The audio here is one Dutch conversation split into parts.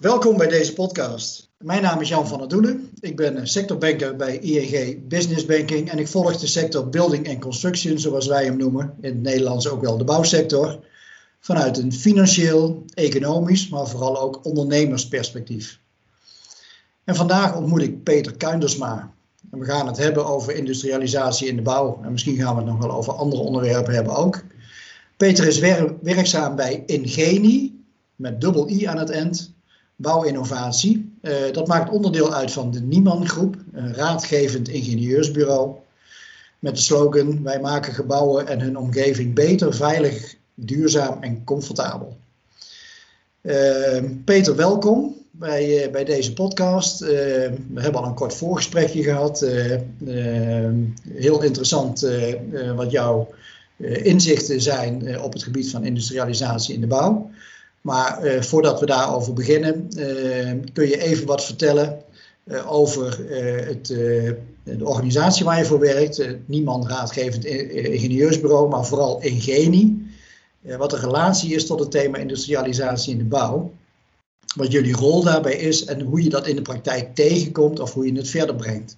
Welkom bij deze podcast. Mijn naam is Jan van der Doelen. Ik ben sectorbanker bij ING Business Banking en ik volg de sector Building and Construction, zoals wij hem noemen, in het Nederlands ook wel de bouwsector, vanuit een financieel, economisch, maar vooral ook ondernemersperspectief. En vandaag ontmoet ik Peter Kuindersma. En we gaan het hebben over industrialisatie in de bouw. En misschien gaan we het nog wel over andere onderwerpen hebben ook. Peter is werkzaam bij Ingeni, met dubbel I aan het eind, bouwinnovatie. Uh, dat maakt onderdeel uit van de Nieman Groep, een raadgevend ingenieursbureau. Met de slogan: Wij maken gebouwen en hun omgeving beter, veilig, duurzaam en comfortabel. Uh, Peter, welkom bij, uh, bij deze podcast. we hebben al een kort voorgesprekje gehad. heel interessant wat jouw inzichten zijn op het gebied van industrialisatie in de bouw. Maar uh, voordat we daarover beginnen, uh, kun je even wat vertellen uh, over het, de organisatie waar je voor werkt. niemand raadgevend ingenieursbureau, maar vooral Ingeni. wat de relatie is tot het thema industrialisatie in de bouw. Wat jullie rol daarbij is en hoe je dat in de praktijk tegenkomt of hoe je het verder brengt.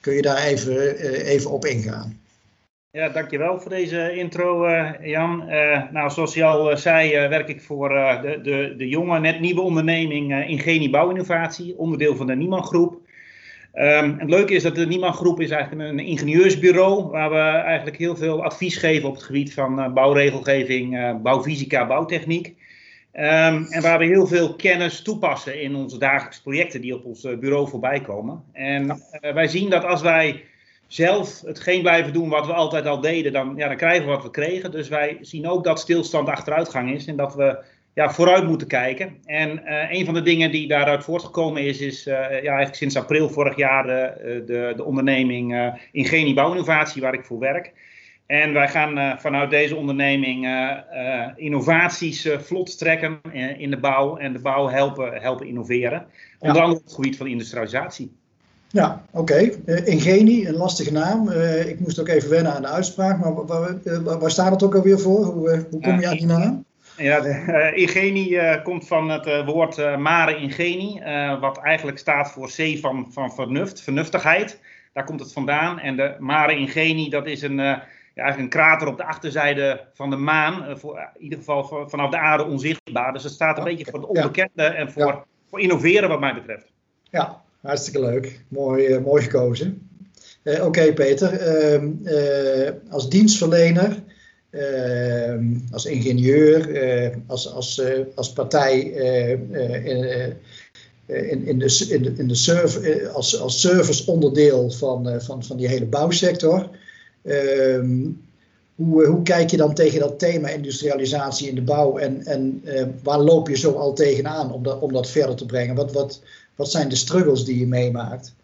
Kun je daar even, even op ingaan? Ja, dankjewel voor deze intro, uh, Jan. Uh, nou, zoals je al uh, zei, werk ik voor de, de, de jonge, net nieuwe onderneming Ingenie Bouwinnovatie, onderdeel van de Nieman Groep. Um, het leuke is dat de Nieman Groep is eigenlijk een ingenieursbureau waar we eigenlijk heel veel advies geven op het gebied van bouwregelgeving, bouwfysica, bouwtechniek. Um, en waar we heel veel kennis toepassen in onze dagelijkse projecten die op ons bureau voorbij komen. En wij zien dat als wij zelf hetgeen blijven doen wat we altijd al deden, dan, ja, dan krijgen we wat we kregen. Dus wij zien ook dat stilstand achteruitgang is en dat we ja, vooruit moeten kijken. En uh, een van de dingen die daaruit voortgekomen is, is uh, ja, eigenlijk sinds april vorig jaar de, de, de onderneming Ingenie Bouwinnovatie, waar ik voor werk. En wij gaan vanuit deze onderneming innovaties vlot trekken in de bouw en de bouw helpen, helpen innoveren. Onder andere op het gebied van industrialisatie. Ja, oké. Okay. Uh, Ingenie, een lastige naam. Uh, ik moest ook even wennen aan de uitspraak, maar waar, waar, waar staat het ook alweer voor? Hoe, hoe kom je aan die naam? Ja, de, Ingenie komt van het woord mare ingenie, wat eigenlijk staat voor C van, van vernuft, vernuftigheid. Daar komt het vandaan. En de mare ingenie, dat is een, ja, eigenlijk een krater op de achterzijde van de maan. voor, in ieder geval vanaf de aarde onzichtbaar. Dus het staat een beetje voor het onbekende en voor, ja. voor innoveren wat mij betreft. Ja, Hartstikke leuk. Mooi, uh, mooi gekozen. Uh, Oké, Peter. Ehm, uh, als dienstverlener, ehm, als ingenieur, als, als, als partij in, in, de, in, de, in de als, als serviceonderdeel van, van, van die hele bouwsector. Ehm, hoe, hoe kijk je dan tegen dat thema industrialisatie in de bouw en, en waar loop je zo al tegenaan om dat, om dat verder te brengen? Wat, wat, wat zijn de struggles die je meemaakt?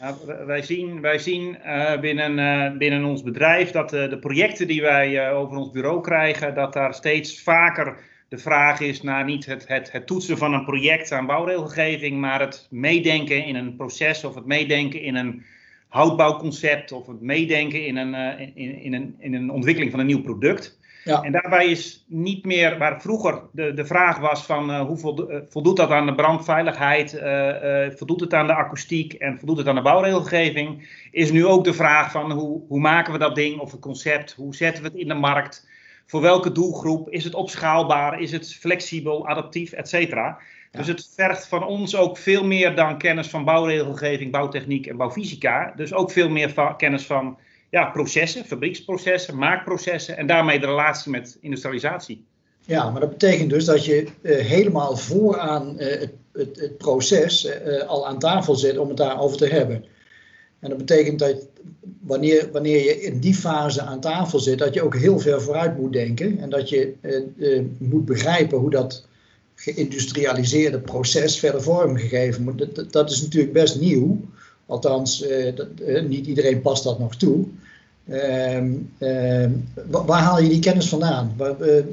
Nou, wij zien, wij zien uh, binnen, uh, binnen ons bedrijf dat uh, de projecten die wij over ons bureau krijgen, dat daar steeds vaker de vraag is naar niet het, het, het toetsen van een project aan bouwregelgeving, maar het meedenken in een proces of het meedenken in een houtbouwconcept of het meedenken in een, in, in, een, in een ontwikkeling van een nieuw product. Ja. En daarbij is niet meer waar vroeger de, de vraag was van uh, hoe eh, voldoet dat aan de brandveiligheid, uh, uh, voldoet het aan de akoestiek en voldoet het aan de bouwregelgeving, is nu ook de vraag van hoe, hoe maken we dat ding of het concept, hoe zetten we het in de markt, voor welke doelgroep, is het opschaalbaar, is het flexibel, adaptief, et cetera. Ja. Dus het vergt van ons ook veel meer dan kennis van bouwregelgeving, bouwtechniek en bouwfysica. Dus ook veel meer kennis van ja, processen, fabrieksprocessen, maakprocessen en daarmee de relatie met industrialisatie. Ja, maar dat betekent dus dat je uh, helemaal vooraan uh, het, het, het, proces uh, al aan tafel zit om het daarover te hebben. En dat betekent dat wanneer, wanneer je in die fase aan tafel zit, dat je ook heel ver vooruit moet denken. En dat je moet begrijpen hoe dat geïndustrialiseerde proces verder vormgegeven moet. Dat, dat is natuurlijk best nieuw. Althans, uh, dat, uh, niet iedereen past dat nog toe. Uh, waar haal je die kennis vandaan? Eh,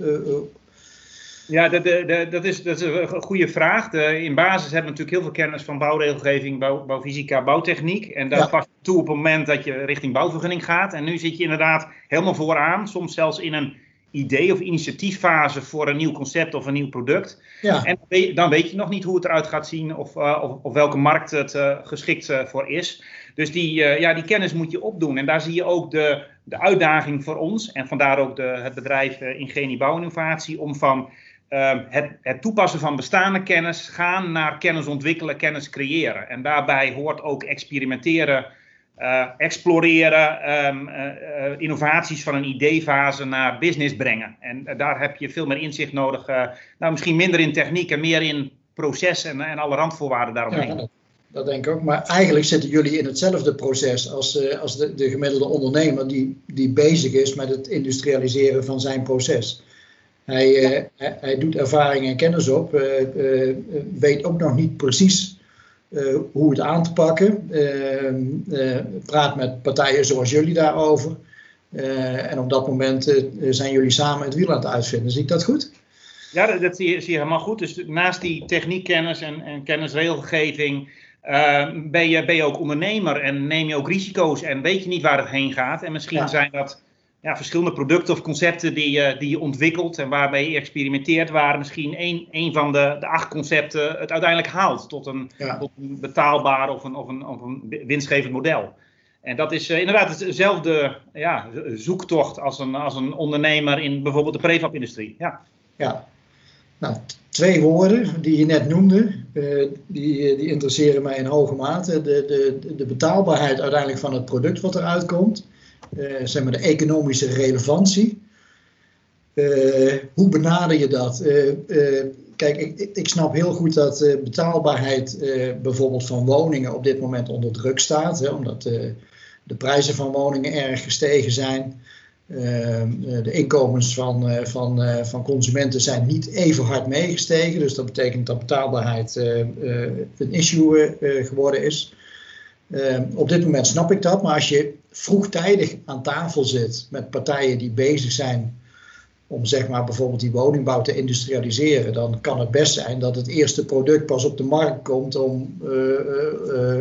ja, dat, dat, dat, is, dat is een goede vraag. De, in basis hebben we natuurlijk heel veel kennis van bouwregelgeving, bouw, bouwfysica, bouwtechniek. En dat ja. past toe op het moment dat je richting bouwvergunning gaat. En nu zit je inderdaad helemaal vooraan, soms zelfs in een idee of initiatieffase voor een nieuw concept of een nieuw product. Ja. En dan weet je nog niet hoe het eruit gaat zien of, uh, of, of, welke markt het uh, geschikt uh, voor is. Dus die, ja, die kennis moet je opdoen. En daar zie je ook de, de uitdaging voor ons en vandaar ook de, het bedrijf Ingenie Bouwinnovatie om van het, het, toepassen van bestaande kennis gaan naar kennis ontwikkelen, kennis creëren. En daarbij hoort ook experimenteren, uh, exploreren, um, uh, innovaties van een ideefase naar business brengen. En daar heb je veel meer inzicht nodig. nou, misschien minder in techniek en meer in proces en, en alle randvoorwaarden daaromheen. Ja, dat denk ik ook. Maar eigenlijk zitten jullie in hetzelfde proces als, als de, de gemiddelde ondernemer die, die bezig is met het industrialiseren van zijn proces. Eh, hij, hij, doet ervaring en kennis op, eh, eh, weet ook nog niet precies hoe het aan te pakken. praat met partijen zoals jullie daarover. en op dat moment zijn jullie samen het wiel aan het uitvinden. Zie ik dat goed? Ja, dat, zie, je, zie, je, helemaal goed. Dus naast die techniekkennis en, en kennisregelgeving ben, je, ben je ook ondernemer en neem je ook risico's en weet je niet waar het heen gaat. En misschien zijn dat ja, verschillende producten of concepten die, je, die je ontwikkelt en waarbij je experimenteert, waar misschien één, één van de, de acht concepten het uiteindelijk haalt tot een, tot een betaalbaar of een, of, een, of een winstgevend model. En dat is uh, inderdaad hetzelfde ja, zoektocht als een, als een ondernemer in bijvoorbeeld de prefab-industrie. Ja. ja, nou, twee woorden die je net noemde, uh, die, die interesseren mij in hoge mate. De, de, de betaalbaarheid uiteindelijk van het product wat eruit komt zeg maar de economische relevantie. Uh, hoe benader je dat? Uh, kijk, ik, ik, snap heel goed dat betaalbaarheid bijvoorbeeld van woningen op dit moment onder druk staat, hè, omdat de prijzen van woningen erg gestegen zijn. de inkomens van, van, van consumenten zijn niet even hard meegestegen, dus dat betekent dat betaalbaarheid een issue geworden is. Ehm, op dit moment snap ik dat, maar als je vroegtijdig aan tafel zit met partijen die bezig zijn om zeg maar bijvoorbeeld die woningbouw te industrialiseren, dan kan het best zijn dat het eerste product pas op de markt komt om uh,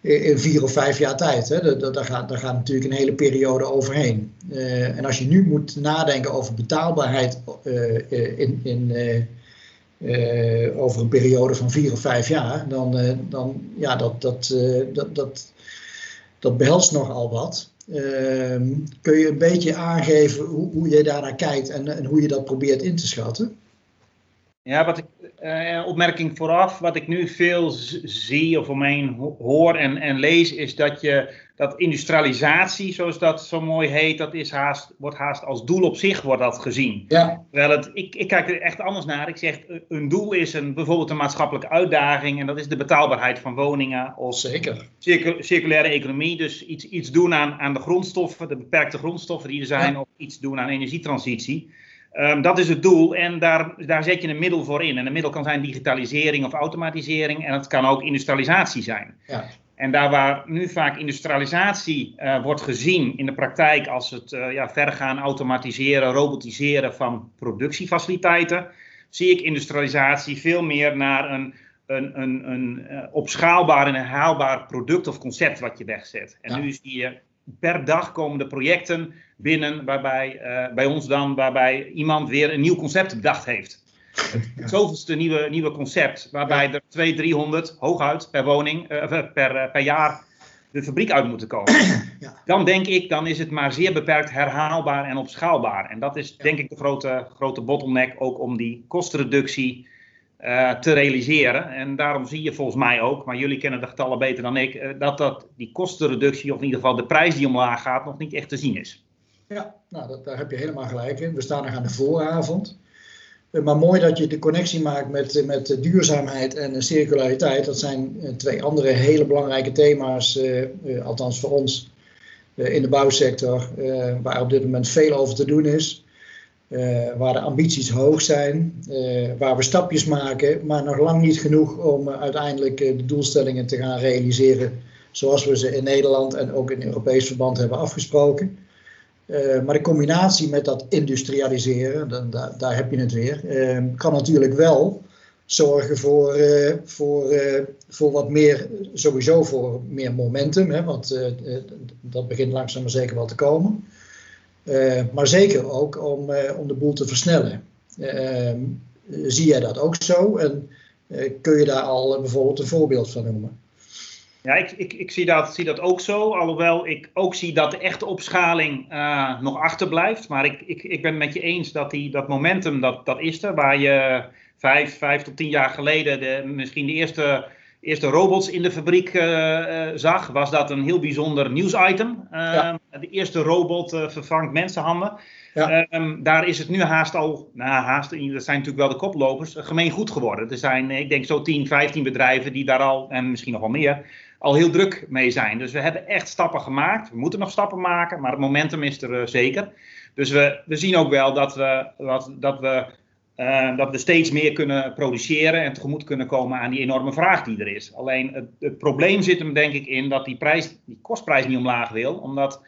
in vier of vijf jaar tijd. Hè. Daar, gaat, daar gaat natuurlijk een hele periode overheen. en als je nu moet nadenken over betaalbaarheid in, in over een periode van vier of vijf jaar, dan, dan ja, dat, dat, dat, dat, dat behelst nogal wat. Ehm, kun je een beetje aangeven hoe, hoe je daarnaar kijkt en, en hoe je dat probeert in te schatten? Ja, wat ik, uh, opmerking vooraf, wat ik nu veel zie of omheen hoor en, en lees, is dat je dat industrialisatie, zoals dat zo mooi heet, dat is haast, wordt haast als doel op zich wordt dat gezien. Ja. Terwijl het, ik, ik kijk er echt anders naar. Ik zeg, een doel is een, bijvoorbeeld een maatschappelijke uitdaging en dat is de betaalbaarheid van woningen. Of Zeker. circulaire economie, dus iets, iets doen aan, aan de grondstoffen, de beperkte grondstoffen die er zijn, of iets doen aan energietransitie. Um, dat is het doel en daar, daar zet je een middel voor in. En een middel kan zijn digitalisering of automatisering en het kan ook industrialisatie zijn. Ja. En daar waar nu vaak industrialisatie uh, wordt gezien in de praktijk als het uh, ja, vergaan automatiseren, robotiseren van productiefaciliteiten, zie ik industrialisatie veel meer naar een, een, een, een uh, opschaalbaar en herhaalbaar product of concept wat je wegzet. En nu zie je per dag komen de projecten binnen waarbij bij ons dan waarbij iemand weer een nieuw concept bedacht heeft. Het zoveelste nieuwe, nieuwe concept, waarbij er 200, 300 hooguit per woning, uh, per, per jaar de fabriek uit moeten komen. Ja. Dan denk ik, dan is het maar zeer beperkt herhaalbaar en opschaalbaar. En dat is denk ik de grote, grote bottleneck ook om die kostenreductie uh, te realiseren. En daarom zie je volgens mij ook, maar jullie kennen de getallen beter dan ik, uh, dat, dat die kostenreductie, of in ieder geval de prijs die omlaag gaat, nog niet echt te zien is. Ja, nou, dat, daar heb je helemaal gelijk in. We staan nog aan de vooravond. Eh, maar mooi dat je de connectie maakt met, met duurzaamheid en circulariteit. Dat zijn eh, twee andere hele belangrijke thema's, althans voor ons in de bouwsector, waar op dit moment veel over te doen is. Waar de ambities hoog zijn, waar we stapjes maken, maar nog lang niet genoeg om uiteindelijk de doelstellingen te gaan realiseren zoals we ze in Nederland en ook in Europees verband hebben afgesproken. Maar de combinatie met dat industrialiseren, dan, daar, heb je het weer, kan natuurlijk wel zorgen voor, voor, voor wat meer, sowieso voor meer momentum, hè, want dat begint langzaam maar zeker wel te komen. Maar zeker ook om, om de boel te versnellen. Ehm, zie jij dat ook zo? En kun je daar al bijvoorbeeld een voorbeeld van noemen? Ja, ik, ik, ik zie, dat, zie dat ook zo. Alhoewel ik ook zie dat de echte opschaling nog achterblijft. Maar ik, ik, ik ben het met je eens dat die, dat momentum, dat, dat is er. Waar je vijf, vijf tot tien jaar geleden de, misschien de eerste, eerste robots in de fabriek uh, zag, was dat een heel bijzonder nieuwsitem. Ja. De eerste robot vervangt mensenhanden. Ja. Um, daar is het nu haast al, nou haast, dat zijn natuurlijk wel de koplopers, gemeen goed geworden. Er zijn, ik denk zo 10, 15 bedrijven die daar al, en misschien nog wel meer, al heel druk mee zijn. Dus we hebben echt stappen gemaakt. We moeten nog stappen maken, maar het momentum is er uh, zeker. Dus we, we zien ook wel dat we, dat, dat, we, uh, dat we steeds meer kunnen produceren en tegemoet kunnen komen aan die enorme vraag die er is. Alleen het, het probleem zit hem denk ik in dat die, prijs, die kostprijs niet omlaag wil, omdat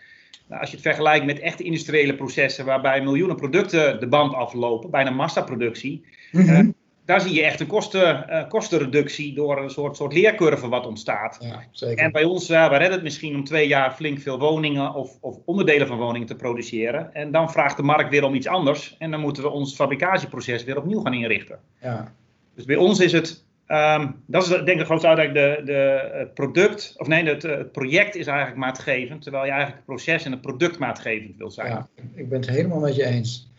nou, als je het vergelijkt met echte industriële processen waarbij miljoenen producten de band aflopen, bijna massaproductie, mm -hmm daar zie je echt een kosten, uh, kostenreductie door een soort, soort leercurve wat ontstaat. Ja, zeker. En bij ons, uh, we redden het misschien om twee jaar flink veel woningen of, of, onderdelen van woningen te produceren. En dan vraagt de markt weer om iets anders. En dan moeten we ons fabricatieproces weer opnieuw gaan inrichten. Ja. Dus bij ons is het, um, dat is denk ik de grootste uitdaging, de, de, het product, of nee, het, het project is eigenlijk maatgevend. Terwijl je eigenlijk het proces en het product maatgevend wil zijn. Ja, ik ben het helemaal met je eens.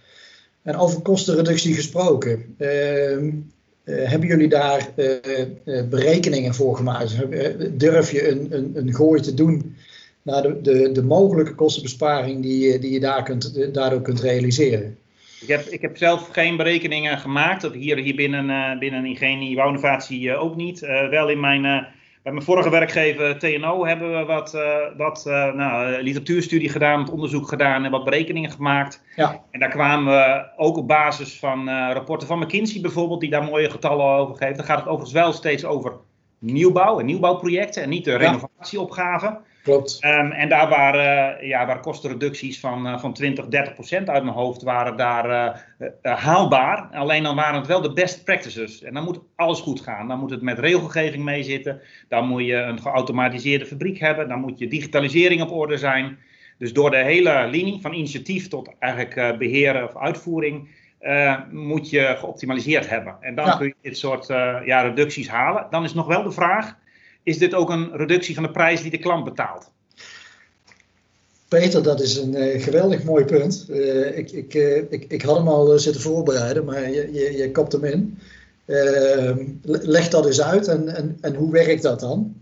En over kostenreductie gesproken. Ehm, eh, hebben jullie daar uh, berekeningen voor gemaakt? Durf je een, een, een gooi te doen naar de, de, de mogelijke kostenbesparing die, die je daar kunt, daardoor kunt realiseren? Ik heb, ik heb zelf geen berekeningen gemaakt. Hier, hier binnen, binnen Ingenie Wouwinnovatie ook niet. wel in mijn bij mijn vorige werkgever TNO hebben we wat, uh, wat uh, nou, literatuurstudie gedaan, wat onderzoek gedaan en wat berekeningen gemaakt. Ja. En daar kwamen we ook op basis van uh, rapporten van McKinsey bijvoorbeeld, die daar mooie getallen over geven. Dan gaat het overigens wel steeds over nieuwbouw en nieuwbouwprojecten en niet de renovatieopgaven. Klopt. Um, en daar waren, ja, waren kostenreducties van, uh, van 20, 30 procent uit mijn hoofd waren daar uh, haalbaar. Alleen dan waren het wel de best practices. En dan moet alles goed gaan. Dan moet het met regelgeving meezitten. Dan moet je een geautomatiseerde fabriek hebben. Dan moet je digitalisering op orde zijn. Dus door de hele linie, van initiatief tot eigenlijk beheren of uitvoering, moet je geoptimaliseerd hebben. En dan ja. kun je dit soort ja, reducties halen. Dan is nog wel de vraag is dit ook een reductie van de prijs die de klant betaalt? Peter, dat is een uh, geweldig mooi punt. Uh, ik, ik, uh, ik, ik had hem al zitten voorbereiden, maar je, je, je kopt hem in. leg dat eens uit en, en, en hoe werkt dat dan?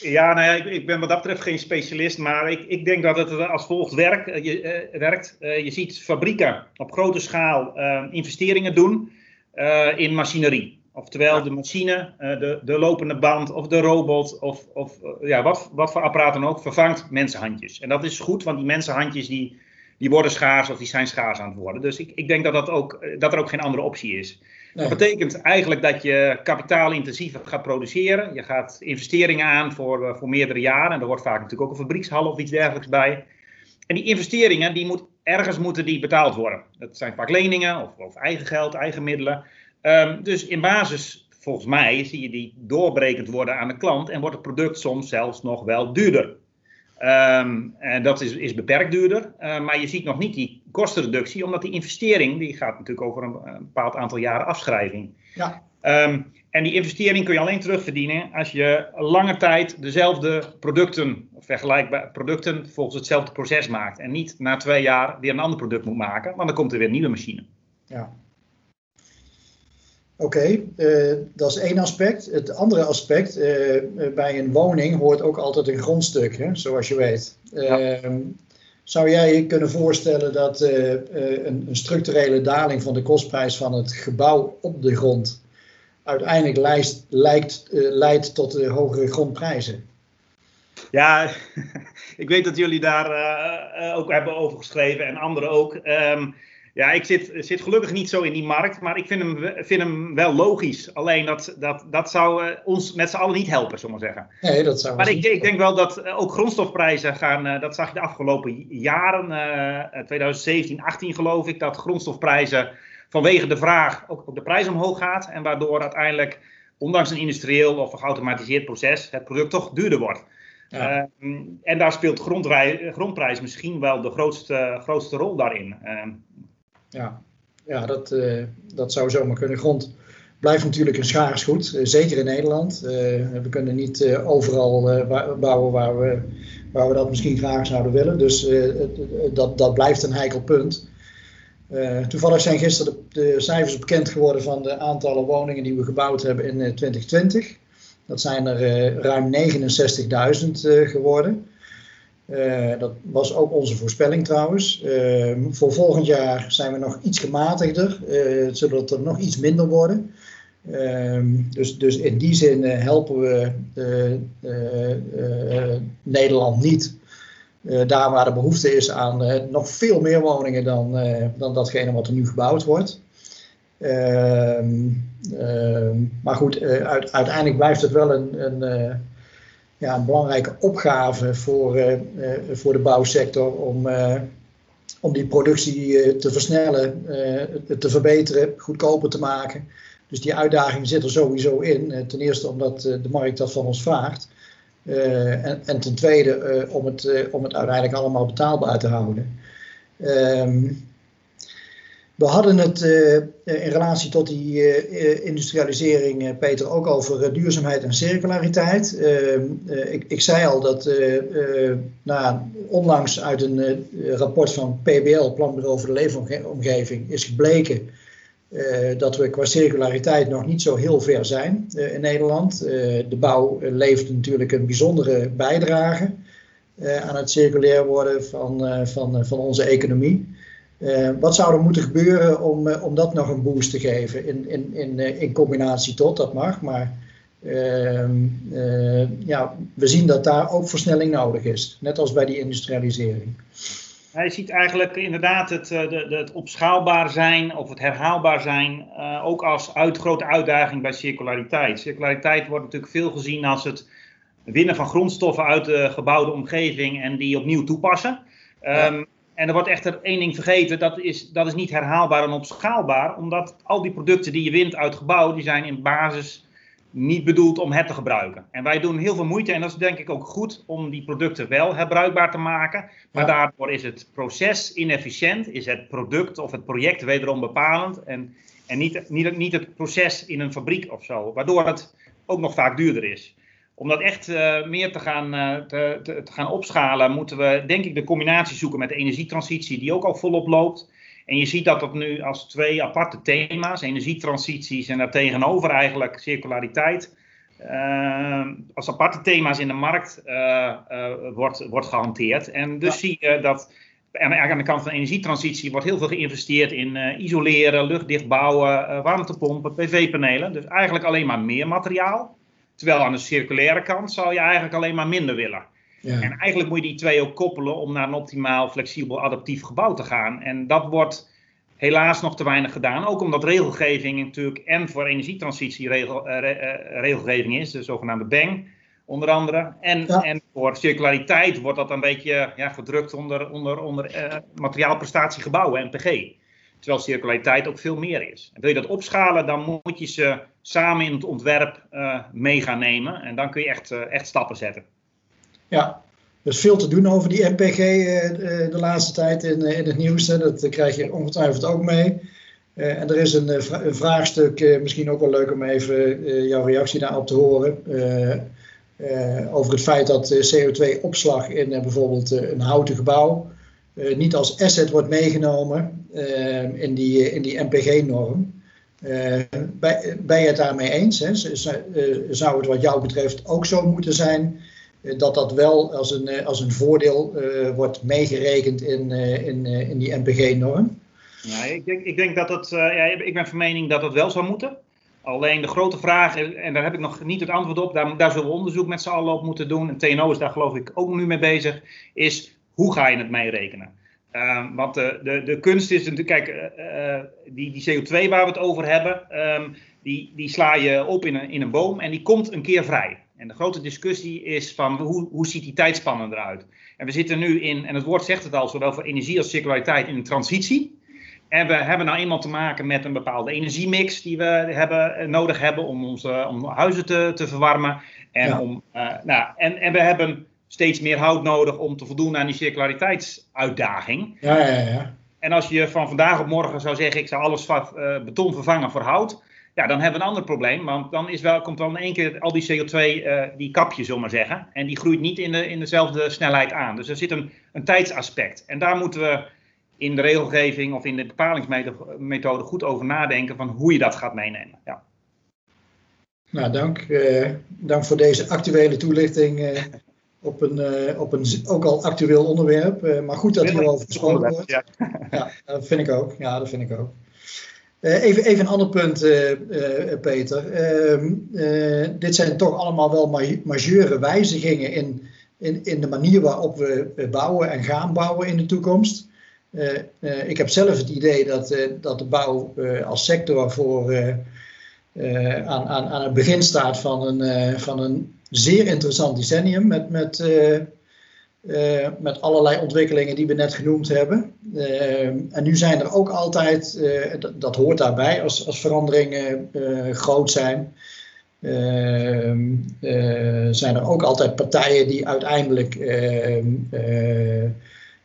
Ja, nou ja, ik, ik, ben wat dat betreft geen specialist, maar ik, ik denk dat het als volgt werkt. Je, werkt. je ziet fabrieken op grote schaal investeringen doen in machinerie. Oftewel de machine, eh, de, de lopende band of de robot of, of eh, ja, wat, wat voor apparaat dan ook vervangt mensenhandjes. En dat is goed, want die mensenhandjes die, die worden schaars of die zijn schaars aan het worden. Dus ik, ik denk dat, dat, ook, eh, dat er ook geen andere optie is. Dat betekent eigenlijk dat je kapitaalintensiever gaat produceren. Je gaat investeringen aan voor, voor meerdere jaren. En er wordt vaak natuurlijk ook een fabriekshal of iets dergelijks bij. En die investeringen, die moet, ergens moeten die betaald worden. Dat zijn vaak leningen of, of eigen geld, eigen middelen. Um, dus in basis, volgens mij, zie je die doorbrekend worden aan de klant en wordt het product soms zelfs nog wel duurder. Um, en dat is, is beperkt duurder, uh, maar je ziet nog niet die kostenreductie, omdat die investering, die gaat natuurlijk over een, een bepaald aantal jaren afschrijving. Ja. Um, en die investering kun je alleen terugverdienen als je lange tijd dezelfde producten, of vergelijkbare producten, volgens hetzelfde proces maakt. En niet na twee jaar weer een ander product moet maken, want dan komt er weer een nieuwe machine. Ja. Oké, uh, dat is één aspect. Het andere aspect, uh, bij een woning hoort ook altijd een grondstuk, hè, zoals je weet. Ja. Uh, zou jij je kunnen voorstellen dat een, een, structurele daling van de kostprijs van het gebouw op de grond uiteindelijk lijst, lijkt, leidt tot hogere grondprijzen? Ja, ik weet dat jullie daar ook hebben over geschreven en anderen ook. Um, ja, ik zit, zit gelukkig niet zo in die markt, maar ik vind hem, vind hem wel logisch. Alleen dat, dat, dat zou uh, ons met z'n allen niet helpen, zullen we zeggen. Nee, dat zou maar ik, ik denk wel dat uh, ook grondstofprijzen gaan, uh, dat zag je de afgelopen jaren, 2017, 18 geloof ik, dat grondstofprijzen vanwege de vraag ook, ook de prijs omhoog gaat. En waardoor uiteindelijk, ondanks een industrieel of een geautomatiseerd proces, het product toch duurder wordt. Ja. Ehm, en daar speelt grondprijs misschien wel de grootste, grootste rol daarin. Ehm, ja, ja dat, dat zou zomaar kunnen. Grond blijft natuurlijk een schaars goed, zeker in Nederland. we kunnen niet overal bouwen waar we, waar we dat misschien graag zouden willen. Dus dat, dat blijft een heikel punt. Toevallig zijn gisteren de, de, cijfers bekend geworden van de aantallen woningen die we gebouwd hebben in 2020. Eh, dat zijn er ruim 69.000 geworden. Dat was ook onze voorspelling trouwens. voor volgend jaar zijn we nog iets gematigder, zodat er nog iets minder worden. dus, dus in die zin helpen we Nederland niet uh, daar waar de behoefte is aan uh, nog veel meer woningen dan, uh, dan datgene wat er nu gebouwd wordt. Ehm, ehm, maar goed, uit, uiteindelijk blijft het wel een, een, ja, een belangrijke opgave voor, voor de bouwsector om, om die productie te versnellen, te verbeteren, goedkoper te maken. Dus die uitdaging zit er sowieso in. ten eerste omdat de markt dat van ons vraagt. Eh, en, en, ten tweede eh, om, het, eh, om het uiteindelijk allemaal betaalbaar te houden. Ehm, we hadden het in relatie tot die industrialisering, Peter, ook over duurzaamheid en circulariteit. Ehm, ik, ik, zei al dat onlangs uit een rapport van PBL, Planbureau voor de Leefomgeving, is gebleken dat we qua circulariteit nog niet zo heel ver zijn in Nederland. De bouw levert natuurlijk een bijzondere bijdrage aan het circulair worden van, van, van onze economie. Wat zou er moeten gebeuren om, om dat nog een boost te geven? In, in, in, in combinatie tot, dat mag, maar ehm, ja, we zien dat daar ook versnelling nodig is, net als bij die industrialisering. Hij ziet eigenlijk inderdaad het, eh, de, de, het opschaalbaar zijn of het herhaalbaar zijn ook als uit, grote uitdaging bij circulariteit. Circulariteit wordt natuurlijk veel gezien als het winnen van grondstoffen uit de gebouwde omgeving en die opnieuw toepassen. Um, En er wordt echter één ding vergeten, dat is, dat is niet herhaalbaar en opschaalbaar, omdat al die producten die je wint uit gebouw, die zijn in basis niet bedoeld om het te gebruiken. En wij doen heel veel moeite, en dat is denk ik ook goed, om die producten wel herbruikbaar te maken. Maar daardoor is het proces inefficiënt, is het product of het project wederom bepalend. En, en niet, niet, niet het proces in een fabriek of zo, waardoor het ook nog vaak duurder is. Om dat echt uh, meer te gaan, uh, te, te, te, gaan opschalen, moeten we denk ik de combinatie zoeken met de energietransitie, die ook al volop loopt. En je ziet dat dat nu als twee aparte thema's, energietransities en daartegenover eigenlijk circulariteit, uh, als aparte thema's in de markt wordt, wordt gehanteerd. En dus zie je dat aan de kant van de energietransitie wordt heel veel geïnvesteerd in isoleren, luchtdicht bouwen, warmtepompen, PV-panelen. Dus eigenlijk alleen maar meer materiaal. Terwijl aan de circulaire kant zou je eigenlijk alleen maar minder willen. Ja. En eigenlijk moet je die twee ook koppelen om naar een optimaal, flexibel, adaptief gebouw te gaan. En dat wordt helaas nog te weinig gedaan. Ook omdat regelgeving natuurlijk en voor energietransitie regel, uh, regelgeving is, de zogenaamde BANG onder andere. En, en voor circulariteit wordt dat een beetje ja, gedrukt onder, onder, onder uh, materiaalprestatie gebouwen, NPG. Terwijl circulariteit ook veel meer is. En wil je dat opschalen, dan moet je ze samen in het ontwerp uh, mee gaan nemen. En dan kun je echt, echt stappen zetten. Ja, er is veel te doen over die MPG eh, eh, de laatste tijd in, eh, in het nieuws. Dat krijg je ongetwijfeld ook mee. en er is een, vraagstuk, misschien ook wel leuk om even jouw reactie daarop te horen. over het feit dat CO2-opslag in bijvoorbeeld een houten gebouw niet als asset wordt meegenomen in die, in die MPG-norm. ben je het daarmee eens? Hè? Zou het wat jou betreft ook zo moeten zijn eh, dat dat wel als een, eh, als een voordeel uh, wordt meegerekend in, uh, in, uh, in die NPG-norm? Ja, ik, denk, ik denk dat ja, ik ben van mening dat het wel zou moeten. Alleen de grote vraag, en daar heb ik nog niet het antwoord op, daar, daar zullen we onderzoek met z'n allen op moeten doen. En TNO is daar geloof ik ook nu mee bezig, is hoe ga je het meerekenen? Um, want de, de, de kunst is natuurlijk, kijk, die, die CO2 waar we het over hebben, um, die, die sla je op in een, in een boom en die komt een keer vrij. En de grote discussie is van hoe, hoe ziet die tijdspannen eruit? En we zitten nu in, en het woord zegt het al, zowel voor energie als circulariteit in een transitie. En we hebben nou eenmaal te maken met een bepaalde energiemix die we hebben, eh, nodig hebben om onze om huizen te, te verwarmen. En, om, uh, nou, en, en we hebben steeds meer hout nodig om te voldoen aan die circulariteitsuitdaging. Ja, ja, ja. En als je van vandaag op morgen zou zeggen, ik zou alles uh, beton vervangen voor hout, ja, dan hebben we een ander probleem. Want dan is wel, komt wel in één keer al die CO2, uh, die kapje, zullen maar zeggen. En die groeit niet in, de, in dezelfde snelheid aan. Dus er zit een, een tijdsaspect. En daar moeten we in de regelgeving of in de bepalingsmethode goed over nadenken van hoe je dat gaat meenemen. Ja. Nou, dank. Uh, dank voor deze actuele toelichting op, een, uh, op een ook al actueel onderwerp. maar goed dat hierover gesproken wordt. Ja. ja. dat vind ik ook. Ja, dat vind ik ook. even, even een ander punt, Peter. Ehm, dit zijn toch allemaal wel majeure wijzigingen in, in, in de manier waarop we bouwen en gaan bouwen in de toekomst. ik heb zelf het idee dat, dat de bouw als sector voor aan, aan, aan het begin staat van een, van een zeer interessant decennium met, met, uh, met allerlei ontwikkelingen die we net genoemd hebben. en nu zijn er ook altijd, dat, dat, hoort daarbij als, als veranderingen groot zijn, zijn er ook altijd partijen die uiteindelijk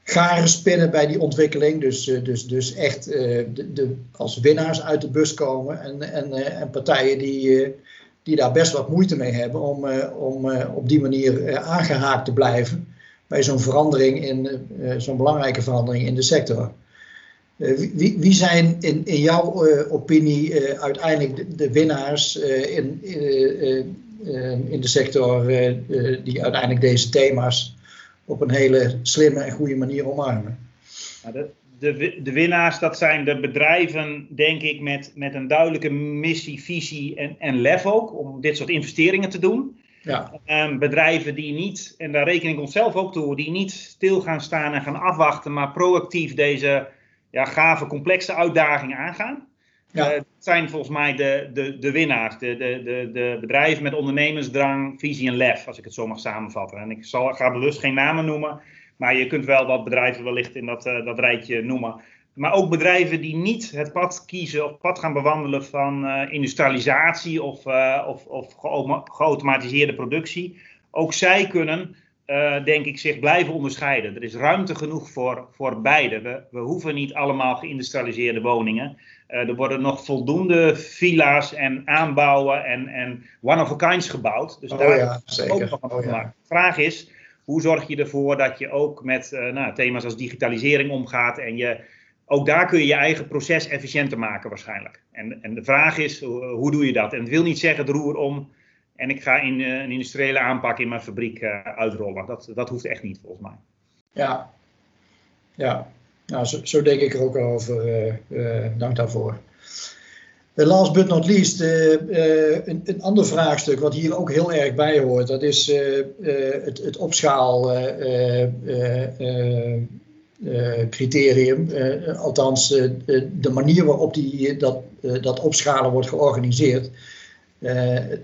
garen spinnen bij die ontwikkeling. Dus, dus, dus echt uh, de, de, als winnaars uit de bus komen. En, en, uh, en partijen die, die daar best wat moeite mee hebben om, om op die manier aangehaakt te blijven bij zo'n verandering, in zo'n belangrijke verandering in de sector. Wie, wie, zijn in, in jouw opinie uiteindelijk de, de winnaars in, in de sector die uiteindelijk deze thema's op een hele slimme en goede manier omarmen. de, de, de, winnaars, dat zijn de bedrijven, denk ik, met, met een duidelijke missie, visie en, en lef ook, om dit soort investeringen te doen. Ja. Um, bedrijven die niet, en daar reken ik onszelf ook toe, die niet stil gaan staan en gaan afwachten, maar proactief deze ja, gave, complexe uitdagingen aangaan. Ja. Uh, zijn volgens mij de, de, de winnaars. De, de, de, de bedrijven met ondernemersdrang, visie en lef, als ik het zo mag samenvatten. En ik zal, ga bewust geen namen noemen, maar je kunt wel wat bedrijven wellicht in dat, uh, dat rijtje noemen. Maar ook bedrijven die niet het pad kiezen of pad gaan bewandelen van uh, industrialisatie of, of, of geautomatiseerde productie. Ook zij kunnen, denk ik, zich blijven onderscheiden. Er is ruimte genoeg voor, voor beide. We, we hoeven niet allemaal geïndustrialiseerde woningen. Er worden nog voldoende villa's en aanbouwen en, en one-of-a-kinds gebouwd. Dus oh, daar ja, zeker. ook nog oh, ja. Vraag is, hoe zorg je ervoor dat je ook met uh, nou, thema's als digitalisering omgaat en je, ook daar kun je je eigen proces efficiënter maken waarschijnlijk. En, en de vraag is, hoe doe je dat? En het wil niet zeggen, het roer om en ik ga in, uh, een industriële aanpak in mijn fabriek uitrollen. Dat, dat hoeft echt niet volgens mij. Ja, ja. Nou, zo, zo, denk ik er ook over. Uh, dank daarvoor. Uh, last but not least, een, een, ander vraagstuk wat hier ook heel erg bij hoort, dat is het, het opschaalcriterium. althans, de manier waarop die, dat, dat opschalen wordt georganiseerd.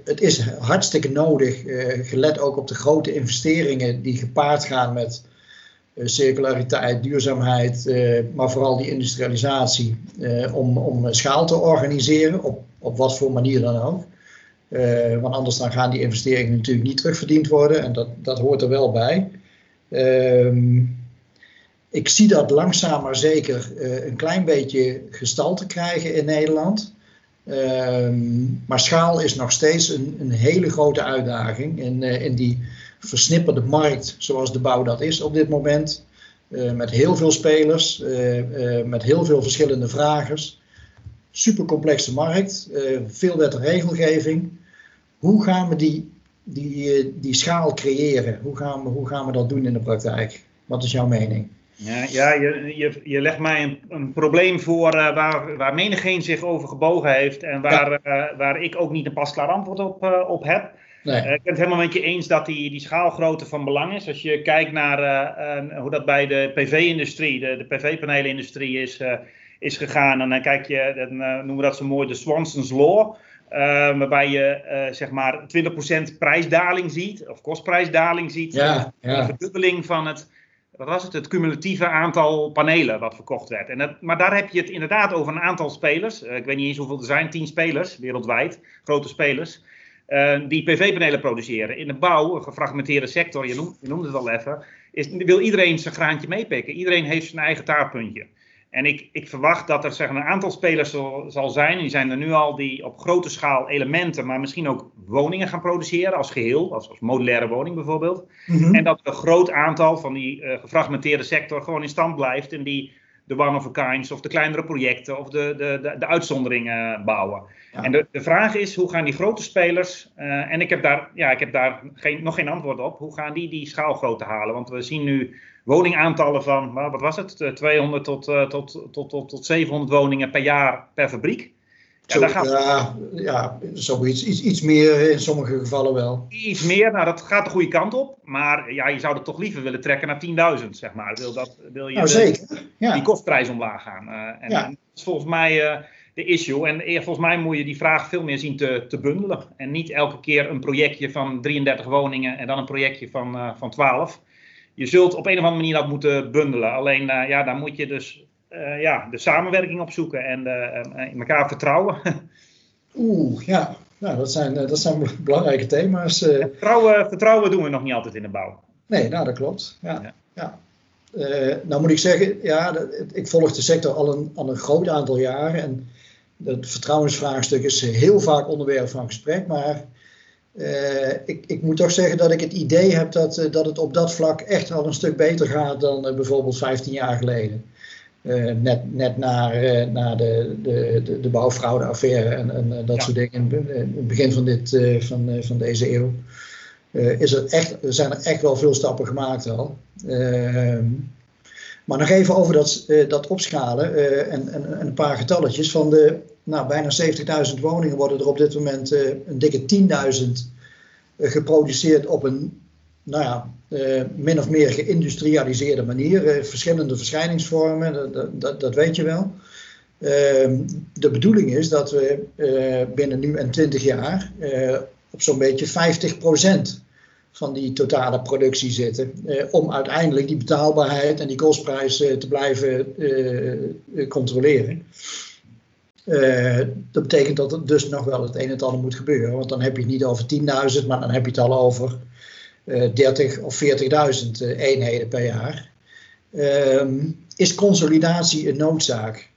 het is hartstikke nodig, gelet ook op de grote investeringen die gepaard gaan met eh, circulariteit, duurzaamheid, eh, maar vooral die industrialisatie, eh, om, om schaal te organiseren, op, op wat voor manier dan ook. want anders dan gaan die investeringen natuurlijk niet terugverdiend worden en dat, dat hoort er wel bij. Ehm, ik zie dat langzaam maar zeker een klein beetje gestalte krijgen in Nederland. Ehm, maar schaal is nog steeds een, een hele grote uitdaging in, in die versnipperde markt zoals de bouw dat is op dit moment. Uh, met heel veel spelers, uh, uh, met heel veel verschillende vragers. Super complexe markt, veel wet en regelgeving. Hoe gaan we die, die, die schaal creëren? Hoe gaan, we, hoe gaan we dat doen in de praktijk? Wat is jouw mening? Ja, ja je, je, je legt mij een, een probleem voor waar, waar menigeen zich over gebogen heeft en waar, ja. waar ik ook niet een pasklaar antwoord op, op heb. Nee. Uh, ik ben het helemaal met je eens dat die, die schaalgrootte van belang is. Als je kijkt naar uh, hoe dat bij de PV-industrie, de, de PV-panelenindustrie is, is gegaan. En dan kijk je, dan noemen we dat zo mooi de Swanson's Law. waarbij je zeg maar 20% prijsdaling ziet, of kostprijsdaling ziet. Ja, ja. Een verdubbeling van het, wat was het, het cumulatieve aantal panelen wat verkocht werd. En dat, maar daar heb je het inderdaad over een aantal spelers. ik weet niet eens hoeveel er zijn, 10 spelers wereldwijd, grote spelers. Die PV-panelen produceren. In de bouw, een gefragmenteerde sector, je, noemt, je noemde het al even, is, wil iedereen zijn graantje meepikken. Iedereen heeft zijn eigen taartpuntje. En ik, ik verwacht dat er zeg, een aantal spelers zal, zal zijn, die zijn er nu al, die op grote schaal elementen, maar misschien ook woningen gaan produceren als geheel, als, als modulaire woning bijvoorbeeld. Mhm. En dat een groot aantal van die uh, gefragmenteerde sector gewoon in stand blijft en die de one of a kinds of de kleinere projecten of de, de, de, de uitzonderingen bouwen. En de, de vraag is, hoe gaan die grote spelers, uh, en ik heb daar, ja, ik heb daar geen, nog geen antwoord op, hoe gaan die die schaalgrootte halen? Want we zien nu woningaantallen van, wat was het, 200 tot, uh, tot, tot, tot, tot 700 woningen per jaar per fabriek. Ja, Zo, gaat... ja, ja, zoiets. Iets, iets meer in sommige gevallen wel. Iets meer, nou dat gaat de goede kant op. Maar ja, je zou het toch liever willen trekken naar 10.000, zeg maar. Wil, dat, wil je nou, zeker. Ja. die kostprijs omlaag gaan. Uh, en, ja. en, dat is volgens mij uh, de issue. En volgens mij moet je die vraag veel meer zien te, te bundelen. En niet elke keer een projectje van 33 woningen en dan een projectje van, uh, van 12 je zult op een of andere manier dat moeten bundelen. Alleen ja, dan moet je dus uh, ja, de samenwerking opzoeken en uh, in elkaar vertrouwen. Oeh, ja. Nou, dat zijn, dat zijn belangrijke thema's. Vertrouwen, vertrouwen doen we nog niet altijd in de bouw. Nee, nou dat klopt. Ja, ja. ja. nou moet ik zeggen, ja, dat, ik volg de sector al een, al een groot aantal jaren. En het vertrouwensvraagstuk is heel vaak onderwerp van gesprek. Maar uh, ik, ik, moet toch zeggen dat ik het idee heb dat, uh, dat het op dat vlak echt al een stuk beter gaat dan bijvoorbeeld 15 jaar geleden. Net, net na, na de, de, de, de bouwfraudeaffaire en, en dat ja. soort dingen in, het begin van, dit, van, van deze eeuw. is er, echt, zijn er echt wel veel stappen gemaakt al. Ehm, maar nog even over dat, dat opschalen en, en, en, een paar getalletjes. Van de nou, bijna 70.000 woningen worden er op dit moment uh, een dikke 10.000 uh, geproduceerd op een nou ja, uh, min of meer geïndustrialiseerde manier. verschillende verschijningsvormen, dat, dat, dat, weet je wel. Ehm, de bedoeling is dat we binnen nu en 20 jaar op zo'n beetje 50% van die totale productie zitten. om uiteindelijk die betaalbaarheid en die kostprijs te blijven controleren. Dat betekent dat er dus nog wel het een en het ander moet gebeuren. Want dan heb je het niet over 10.000, maar dan heb je het al over 30 of 40.000 uh, eenheden per jaar. Uh, is consolidatie een noodzaak?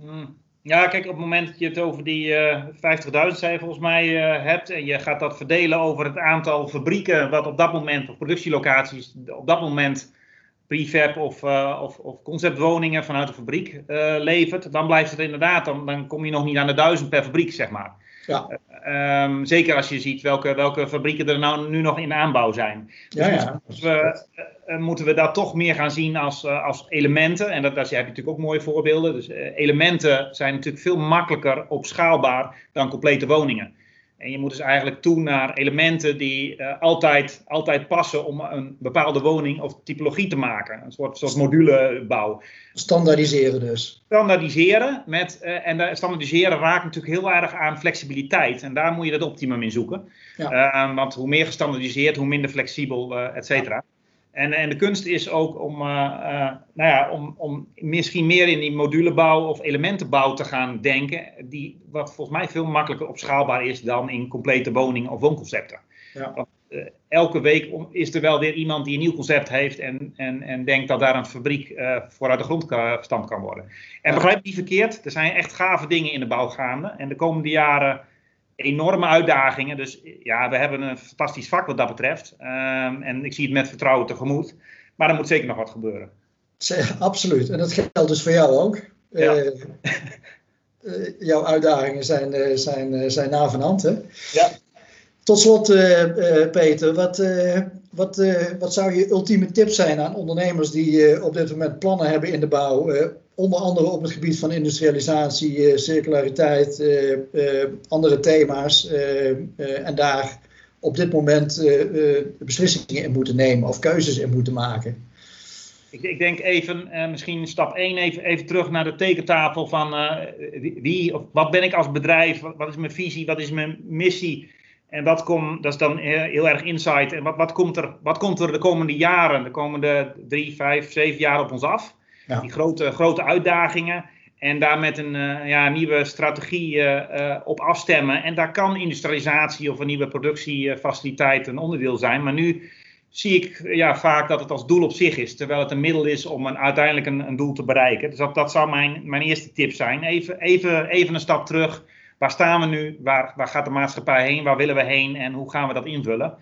Hmm. Ja, kijk, op het moment dat je het over die uh, eh, 50.000 zei volgens mij hebt en je gaat dat verdelen over het aantal fabrieken wat op dat moment, of productielocaties, op dat moment prefab of, of, of, conceptwoningen vanuit de fabriek levert, dan blijft het inderdaad, dan, dan kom je nog niet aan de duizend per fabriek, zeg maar. Ja. Um, zeker als je ziet welke, welke fabrieken er nou nu nog in aanbouw zijn. Dus ja, ja. We, uh, moeten we dat toch meer gaan zien als, als elementen. En dat, daar heb je natuurlijk ook mooie voorbeelden. Dus elementen zijn natuurlijk veel makkelijker opschaalbaar dan complete woningen. En je moet dus eigenlijk toe naar elementen die uh, altijd, altijd passen om een bepaalde woning of typologie te maken. Een soort zoals modulebouw. Standaardiseren dus. Standaardiseren. Met, uh, en standaardiseren raakt natuurlijk heel erg aan flexibiliteit. En daar moet je het optimum in zoeken. Ja. Uh, want hoe meer gestandaardiseerd, hoe minder flexibel, et cetera. En, en de kunst is ook om, uh, uh, nou ja, om, om misschien meer in die modulebouw of elementenbouw te gaan denken. Die, wat volgens mij veel makkelijker opschaalbaar is dan in complete woningen of woonconcepten. Ja. Want, uh, elke week is er wel weer iemand die een nieuw concept heeft en, en, en denkt dat daar een fabriek voor uit de grond gestampt kan worden. En begrijp niet verkeerd, er zijn echt gave dingen in de bouw gaande. En de komende jaren enorme uitdagingen. Dus ja, we hebben een fantastisch vak wat dat betreft. Um, en ik zie het met vertrouwen tegemoet. Maar er moet zeker nog wat gebeuren. Absoluut. En dat geldt dus voor jou ook. Ja. Uh, uh, jouw uitdagingen zijn, uh, zijn, zijn na van hand. Hè? Ja. Tot slot, Peter, wat, wat, wat zou je ultieme tip zijn aan ondernemers die op dit moment plannen hebben in de bouw? Onder andere op het gebied van industrialisatie, eh, circulariteit, eh, eh, andere thema's. en daar op dit moment beslissingen in moeten nemen of keuzes in moeten maken. Ik, ik denk even, misschien stap 1 even, even terug naar de tekentafel van wie, of wat ben ik als bedrijf, wat, is mijn visie, wat is mijn missie. En wat komt, dat is dan heel, erg insight. En wat, wat, komt er, wat komt er de komende jaren, de komende drie, vijf, zeven jaar op ons af? Die grote, grote uitdagingen. En daar met een ja, nieuwe strategie op afstemmen. En daar kan industrialisatie of een nieuwe productiefaciliteit een onderdeel zijn. Maar nu zie ik ja, vaak dat het als doel op zich is, terwijl het een middel is om een, uiteindelijk een, een doel te bereiken. Dus dat, dat zou mijn, mijn eerste tip zijn. Even, even, even een stap terug. Waar staan we nu? Waar, waar gaat de maatschappij heen? Waar willen we heen? En hoe gaan we dat invullen?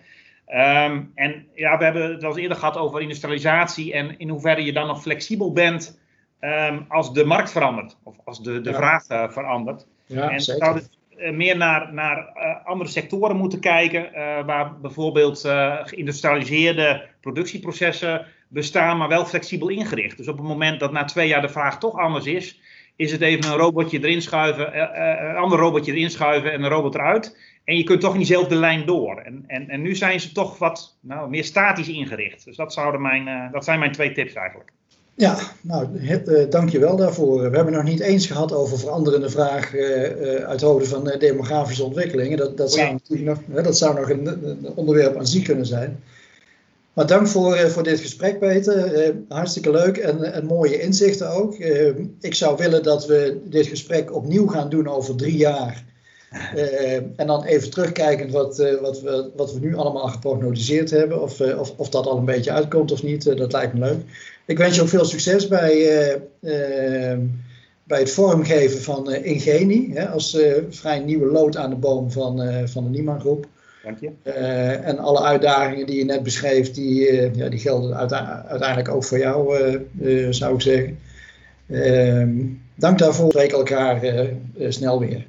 Ehm, en ja, we hebben het eens eerder gehad over industrialisatie en in hoeverre je dan nog flexibel bent ehm, als de markt verandert of als de, de vraag uh, verandert. Ja, en zeker. Eh, meer naar, naar uh, andere sectoren moeten kijken, waar bijvoorbeeld geïndustrialiseerde productieprocessen bestaan, maar wel flexibel ingericht. Dus op het moment dat na twee jaar de vraag toch anders is, is het even een robotje erin schuiven, een ander robotje erin schuiven en een robot eruit. En je kunt toch in diezelfde lijn door. En, en, en nu zijn ze toch wat nou, meer statisch ingericht. Dus dat, zouden mijn, dat zijn mijn twee tips eigenlijk. Ja, nou, uh, dank je wel daarvoor. We hebben nog niet eens gehad over veranderende vragen uh, uh, uit hoofde van demografische ontwikkelingen. Dat, dat, zou, natuurlijk nog, dat zou nog een, een, onderwerp aan zich kunnen zijn. Maar dank voor, voor dit gesprek, Peter. hartstikke leuk en, mooie inzichten ook. ik zou willen dat we dit gesprek opnieuw gaan doen over drie jaar. en dan even terugkijkend wat, wat, we, wat we nu allemaal geprognosticeerd hebben. Of, of, of dat al een beetje uitkomt of niet. dat lijkt me leuk. Ik wens je ook veel succes bij, bij het vormgeven van uh, Ingeni. Hè, als vrij nieuwe lood aan de boom van, van de Nieman Groep. Dank je. en alle uitdagingen die je net beschreef, die, ja, die gelden uiteindelijk ook voor jou, zou ik zeggen. Ehm, dank daarvoor. We spreken elkaar snel weer.